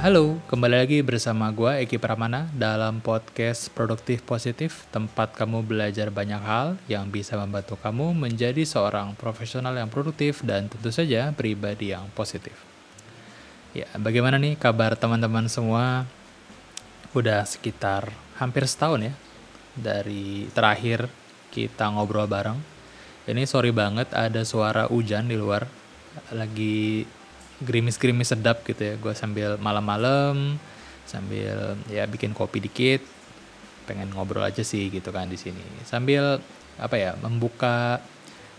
halo, kembali lagi bersama gue Eki Pramana dalam podcast Produktif Positif, tempat kamu belajar banyak hal yang bisa membantu kamu menjadi seorang profesional yang produktif dan tentu saja pribadi yang positif. Ya, bagaimana nih kabar teman-teman semua? Udah sekitar hampir setahun ya dari terakhir kita ngobrol bareng. Ini sorry banget ada suara hujan di luar. Lagi gerimis-gerimis sedap gitu ya. Gue sambil malam-malam sambil ya bikin kopi dikit pengen ngobrol aja sih gitu kan di sini. Sambil apa ya membuka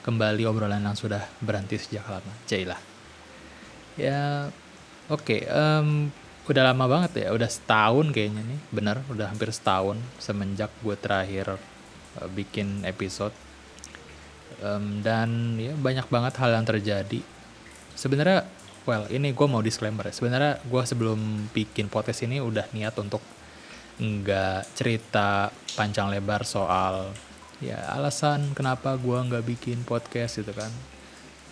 kembali obrolan yang sudah berhenti sejak lama. Jailah ya oke okay, um, udah lama banget ya. Udah setahun kayaknya nih. Bener udah hampir setahun semenjak gue terakhir uh, bikin episode. Um, dan ya banyak banget hal yang terjadi. Sebenarnya well ini gue mau disclaimer ya. Sebenarnya gue sebelum bikin podcast ini udah niat untuk nggak cerita panjang lebar soal ya alasan kenapa gue nggak bikin podcast gitu kan.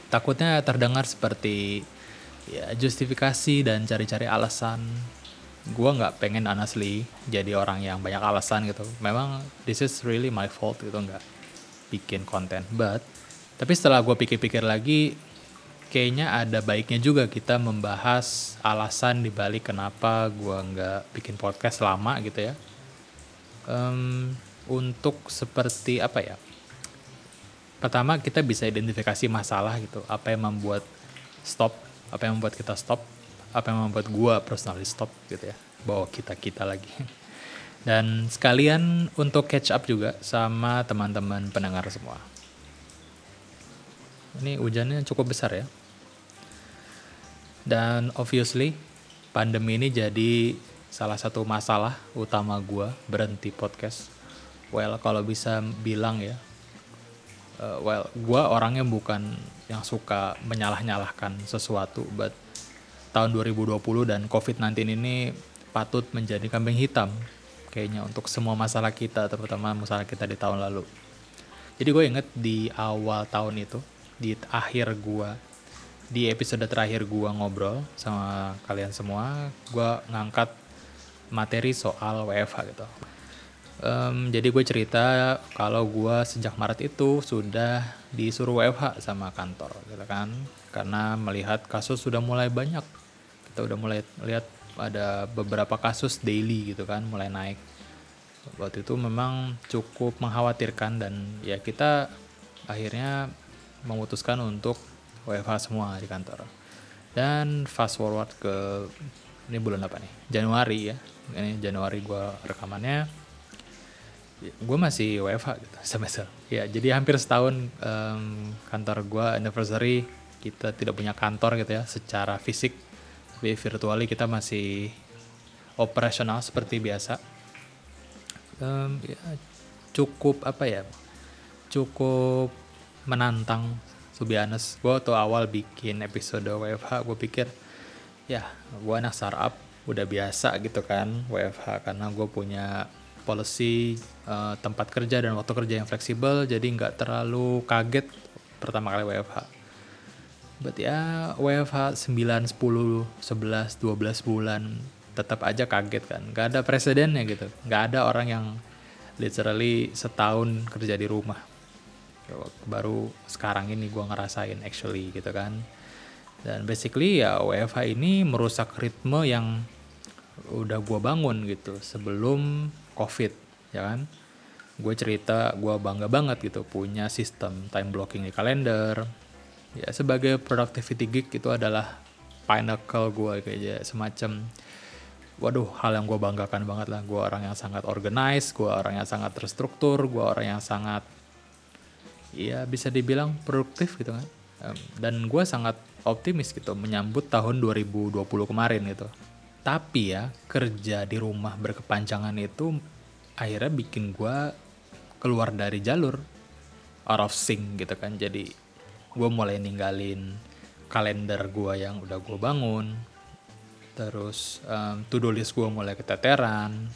Takutnya terdengar seperti ya justifikasi dan cari-cari alasan. Gue nggak pengen honestly jadi orang yang banyak alasan gitu. Memang this is really my fault gitu nggak bikin konten. But tapi setelah gue pikir-pikir lagi kayaknya ada baiknya juga kita membahas alasan dibalik kenapa gue nggak bikin podcast lama gitu ya. Um, untuk seperti apa ya? Pertama kita bisa identifikasi masalah gitu, apa yang membuat stop, apa yang membuat kita stop, apa yang membuat gue personally stop gitu ya, bawa kita kita lagi. Dan sekalian untuk catch up juga sama teman-teman pendengar semua. Ini hujannya cukup besar ya. Dan obviously pandemi ini jadi salah satu masalah utama gue berhenti podcast. Well kalau bisa bilang ya, uh, well gue orangnya bukan yang suka menyalah-nyalahkan sesuatu, but tahun 2020 dan COVID-19 ini patut menjadi kambing hitam kayaknya untuk semua masalah kita, terutama masalah kita di tahun lalu. Jadi gue inget di awal tahun itu, di akhir gue di episode terakhir gua ngobrol sama kalian semua, gua ngangkat materi soal WFH gitu. Um, jadi gue cerita kalau gue sejak Maret itu sudah disuruh WFH sama kantor gitu kan. Karena melihat kasus sudah mulai banyak. Kita udah mulai lihat ada beberapa kasus daily gitu kan mulai naik. Waktu itu memang cukup mengkhawatirkan dan ya kita akhirnya memutuskan untuk WFH semua di kantor. Dan fast forward ke ini bulan apa nih? Januari ya. Ini Januari gue rekamannya. Gue masih WFH gitu semester. Ya jadi hampir setahun um, kantor gue anniversary kita tidak punya kantor gitu ya secara fisik tapi virtually kita masih operasional seperti biasa um, ya, cukup apa ya cukup menantang to be honest gue tuh awal bikin episode WFH gue pikir ya gue anak startup udah biasa gitu kan WFH karena gue punya policy uh, tempat kerja dan waktu kerja yang fleksibel jadi nggak terlalu kaget pertama kali WFH but ya WFH 9, 10, 11, 12 bulan tetap aja kaget kan. Nggak ada presidennya gitu. Nggak ada orang yang literally setahun kerja di rumah baru sekarang ini gue ngerasain actually gitu kan. Dan basically ya WFH ini merusak ritme yang udah gue bangun gitu sebelum covid ya kan? Gue cerita gue bangga banget gitu punya sistem time blocking di kalender. Ya sebagai productivity geek itu adalah pinnacle gue kayak semacam waduh hal yang gue banggakan banget lah. Gue orang yang sangat organized gue orang yang sangat terstruktur gue orang yang sangat ya bisa dibilang produktif gitu kan. Dan gue sangat optimis gitu menyambut tahun 2020 kemarin gitu. Tapi ya kerja di rumah berkepanjangan itu akhirnya bikin gue keluar dari jalur out of sync gitu kan. Jadi gue mulai ninggalin kalender gue yang udah gue bangun. Terus um, to do list gue mulai keteteran.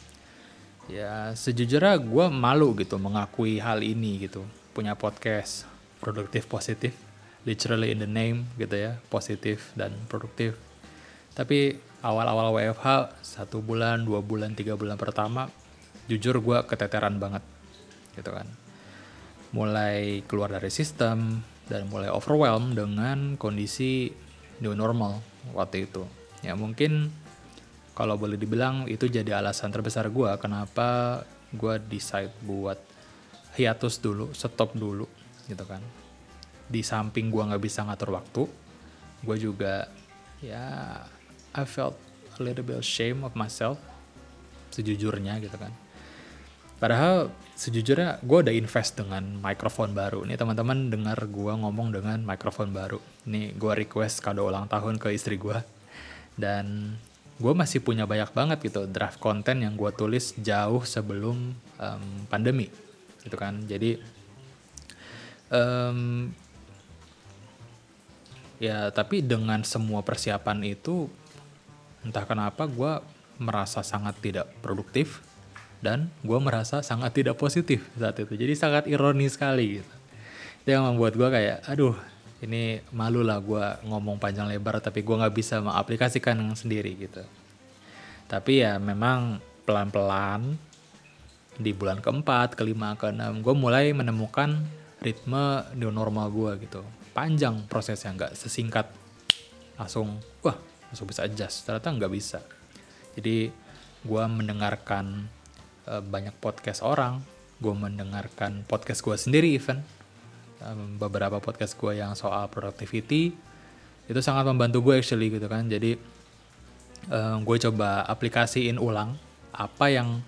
Ya sejujurnya gue malu gitu mengakui hal ini gitu punya podcast produktif positif. Literally in the name gitu ya positif dan produktif. Tapi awal-awal WFH satu bulan dua bulan tiga bulan pertama jujur gue keteteran banget gitu kan. Mulai keluar dari sistem dan mulai overwhelmed dengan kondisi new normal waktu itu. Ya mungkin kalau boleh dibilang itu jadi alasan terbesar gue kenapa gue decide buat hiatus dulu stop dulu gitu kan. Di samping gue nggak bisa ngatur waktu gue juga ya I felt a little bit ashamed of myself sejujurnya gitu kan. Padahal sejujurnya gue udah invest dengan mikrofon baru. Nih teman-teman dengar gue ngomong dengan mikrofon baru. Ini gue request kado ulang tahun ke istri gue dan gue masih punya banyak banget gitu draft konten yang gue tulis jauh sebelum um, pandemi gitu kan. Jadi um, ya tapi dengan semua persiapan itu entah kenapa gue merasa sangat tidak produktif dan gue merasa sangat tidak positif saat itu. Jadi sangat ironis sekali gitu. Itu yang membuat gue kayak aduh ini malu lah gue ngomong panjang lebar tapi gue nggak bisa mengaplikasikan sendiri gitu. Tapi ya memang pelan-pelan di bulan keempat, kelima, keenam, gue mulai menemukan ritme new normal gue gitu. Panjang prosesnya, nggak sesingkat langsung, wah langsung bisa adjust. Ternyata nggak bisa. Jadi gue mendengarkan uh, banyak podcast orang, gue mendengarkan podcast gue sendiri even um, beberapa podcast gue yang soal productivity itu sangat membantu gue actually gitu kan jadi um, gue coba aplikasiin ulang apa yang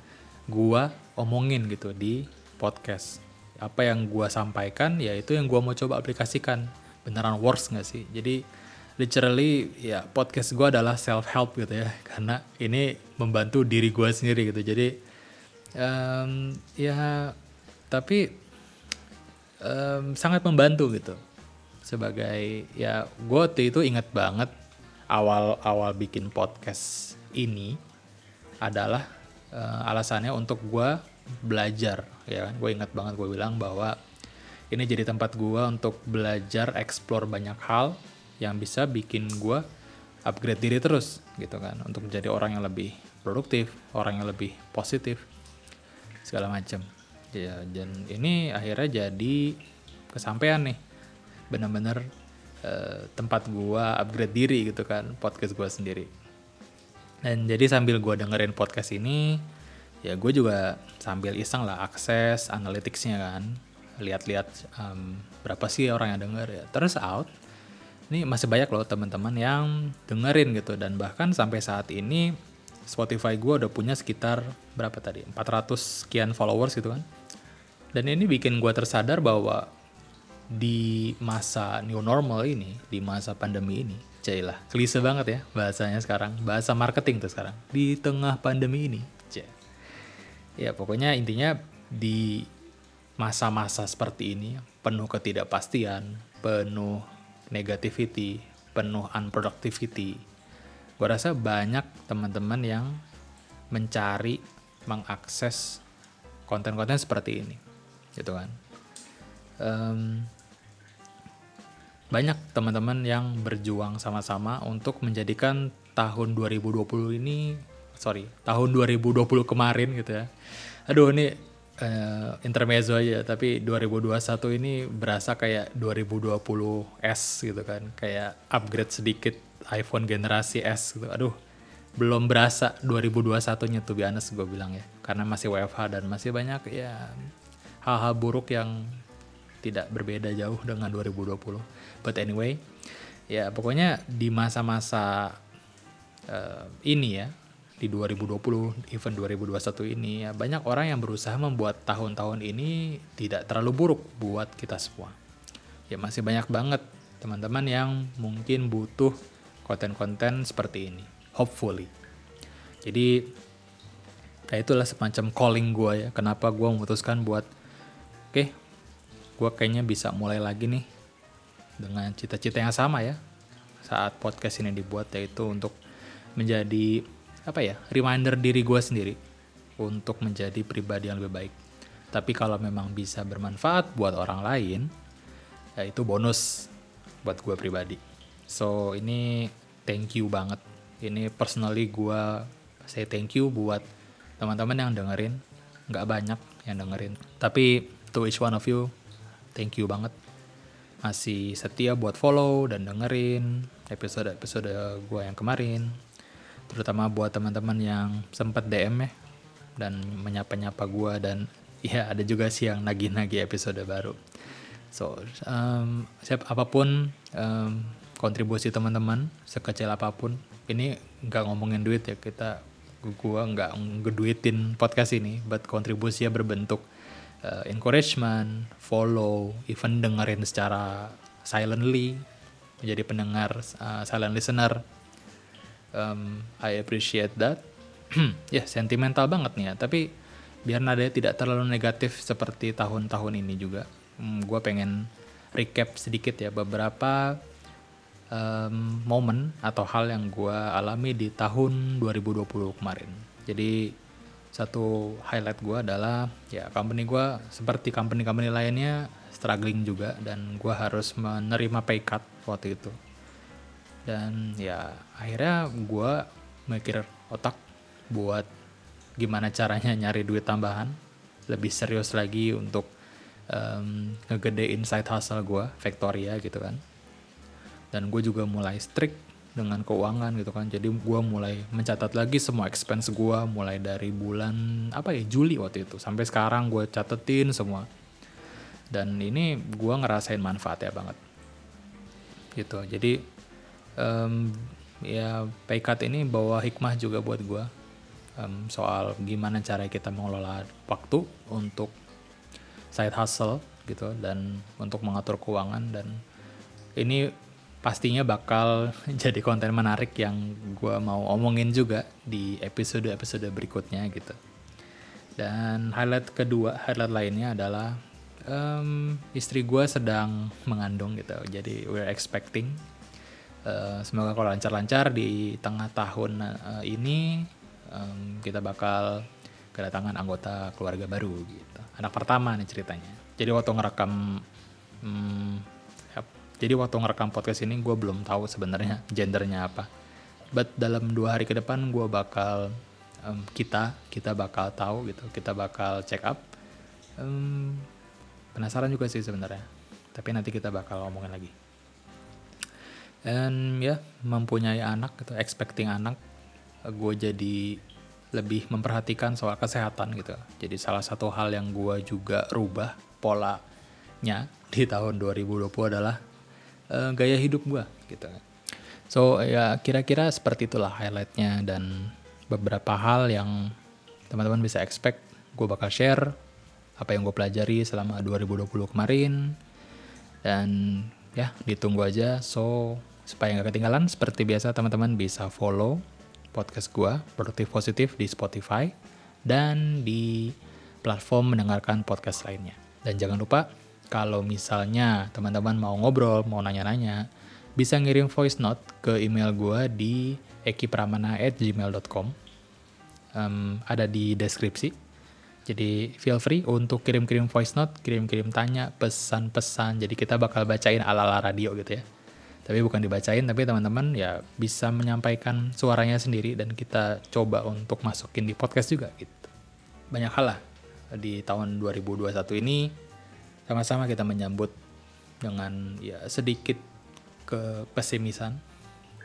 gue omongin gitu di podcast. Apa yang gue sampaikan ya itu yang gue mau coba aplikasikan. Beneran works nggak sih? Jadi literally ya podcast gue adalah self help gitu ya. Karena ini membantu diri gue sendiri gitu. Jadi um, ya tapi um, sangat membantu gitu. Sebagai ya gue waktu itu inget banget awal-awal bikin podcast ini adalah uh, alasannya untuk gue belajar ya kan? Gue inget banget gue bilang bahwa ini jadi tempat gue untuk belajar explore banyak hal yang bisa bikin gue upgrade diri terus gitu kan? Untuk menjadi orang yang lebih produktif orang yang lebih positif segala macam ya dan ini akhirnya jadi kesampaian nih. Bener-bener uh, tempat gua upgrade diri gitu kan podcast gua sendiri dan jadi sambil gua dengerin podcast ini ya gue juga sambil iseng lah akses analyticsnya kan. Lihat-lihat um, berapa sih orang yang denger ya. Terus out ini masih banyak loh teman-teman yang dengerin gitu. Dan bahkan sampai saat ini Spotify gue udah punya sekitar berapa tadi? 400 sekian followers gitu kan. Dan ini bikin gue tersadar bahwa di masa new normal ini di masa pandemi ini cailah klise banget ya bahasanya sekarang. Bahasa marketing tuh sekarang. Di tengah pandemi ini. Ya pokoknya intinya di masa-masa seperti ini penuh ketidakpastian penuh negativity penuh unproductivity gue rasa banyak teman-teman yang mencari mengakses konten-konten seperti ini. Gitu kan. Um, banyak teman-teman yang berjuang sama-sama untuk menjadikan tahun 2020 ini sorry tahun 2020 kemarin gitu ya aduh ini uh, intermezzo aja tapi 2021 ini berasa kayak 2020 S gitu kan kayak upgrade sedikit iPhone generasi S gitu. Aduh, belum berasa 2021-nya tuh biasa gue bilang ya. Karena masih WFH dan masih banyak ya hal-hal buruk yang tidak berbeda jauh dengan 2020. But anyway, ya pokoknya di masa-masa uh, ini ya, di 2020, even 2021 ini ya banyak orang yang berusaha membuat tahun-tahun ini tidak terlalu buruk buat kita semua. Ya masih banyak banget teman-teman yang mungkin butuh konten-konten seperti ini hopefully jadi ya itulah semacam calling gue ya kenapa gue memutuskan buat oke okay, gue kayaknya bisa mulai lagi nih dengan cita-cita yang sama ya saat podcast ini dibuat yaitu untuk menjadi apa ya reminder diri gue sendiri untuk menjadi pribadi yang lebih baik. Tapi kalau memang bisa bermanfaat buat orang lain ya itu bonus buat gue pribadi. So ini thank you banget. Ini personally gue say thank you buat teman-teman yang dengerin. Nggak banyak yang dengerin. Tapi to each one of you thank you banget. Masih setia buat follow dan dengerin episode-episode gue yang kemarin. Terutama buat teman-teman yang sempat DM ya dan menyapa-nyapa gue dan ya ada juga sih yang nagih-nagih episode baru. So um, siap apa pun um, kontribusi teman-teman sekecil apa pun ini nggak ngomongin duit ya kita gua nggak ngeduitin podcast ini but kontribusinya berbentuk uh, encouragement follow even dengerin secara silently menjadi pendengar uh, silent listener. Um, I appreciate that. Ya yeah, sentimental banget nih ya. Tapi biar nadanya tidak terlalu negatif seperti tahun-tahun ini juga. Hmm, gue pengen recap sedikit ya beberapa um, momen atau hal yang gue alami di tahun 2020 kemarin. Jadi satu highlight gue adalah ya company gue seperti company-company lainnya struggling juga dan gue harus menerima pay cut waktu itu. Dan ya akhirnya gue mikir otak buat gimana caranya nyari duit tambahan lebih serius lagi untuk um, ngegedein side hustle gue Victoria gitu kan. Dan gue juga mulai strict dengan keuangan gitu kan. Jadi gue mulai mencatat lagi semua expense gue mulai dari bulan apa ya Juli waktu itu. Sampai sekarang gue catetin semua. Dan ini gue ngerasain manfaatnya banget. Gitu. Jadi um, ya pay cut ini bawa hikmah juga buat gue um, soal gimana cara kita mengelola waktu untuk side hustle gitu dan untuk mengatur keuangan. Dan ini pastinya bakal jadi konten menarik yang gue mau omongin juga di episode-episode berikutnya gitu. Dan highlight kedua highlight lainnya adalah um, istri gue sedang mengandung gitu. Jadi we're expecting uh, semoga kalau lancar-lancar di tengah tahun uh, ini um, kita bakal kedatangan anggota keluarga baru gitu. Anak pertama nih ceritanya. Jadi waktu ngerekam um, jadi waktu ngerekam podcast ini gue belum tahu sebenarnya gendernya apa. But dalam dua hari ke depan gue bakal um, kita kita bakal tahu gitu kita bakal check up. Um, penasaran juga sih sebenarnya. Tapi nanti kita bakal ngomongin lagi. Dan ya mempunyai anak gitu expecting anak gue jadi lebih memperhatikan soal kesehatan gitu. Jadi salah satu hal yang gue juga rubah polanya di tahun 2020 adalah uh, gaya hidup gue gitu. So ya kira-kira seperti itulah highlightnya dan beberapa hal yang teman-teman bisa expect gue bakal share apa yang gue pelajari selama 2020 kemarin. Dan ya ditunggu aja. So supaya nggak ketinggalan seperti biasa teman-teman bisa follow podcast gue produktif positif di Spotify dan di platform mendengarkan podcast lainnya. Dan jangan lupa kalau misalnya teman-teman mau ngobrol mau nanya-nanya bisa ngirim voice note ke email gue di ekipramana@gmail.com um, ada di deskripsi jadi feel free untuk kirim-kirim voice note, kirim-kirim tanya, pesan-pesan. Jadi kita bakal bacain ala-ala radio gitu ya. Tapi bukan dibacain, tapi teman-teman ya bisa menyampaikan suaranya sendiri dan kita coba untuk masukin di podcast juga gitu. Banyak hal lah di tahun 2021 ini sama-sama kita menyambut dengan ya sedikit kepesimisan.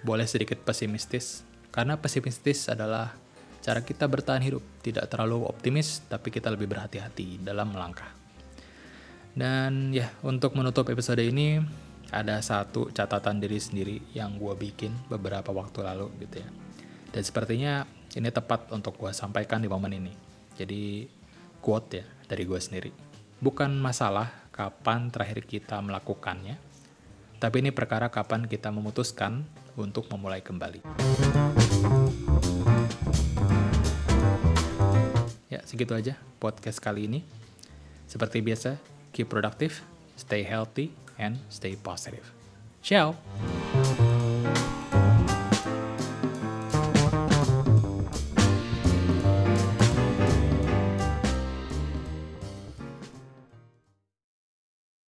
Boleh sedikit pesimistis karena pesimistis adalah cara kita bertahan hidup. Tidak terlalu optimis, tapi kita lebih berhati-hati dalam melangkah. Dan ya, untuk menutup episode ini, ada satu catatan diri sendiri yang gue bikin beberapa waktu lalu gitu ya. Dan sepertinya ini tepat untuk gue sampaikan di momen ini. Jadi quote ya dari gue sendiri. Bukan masalah kapan terakhir kita melakukannya, tapi ini perkara kapan kita memutuskan untuk memulai kembali. segitu aja podcast kali ini. Seperti biasa, keep productive, stay healthy, and stay positive. Ciao!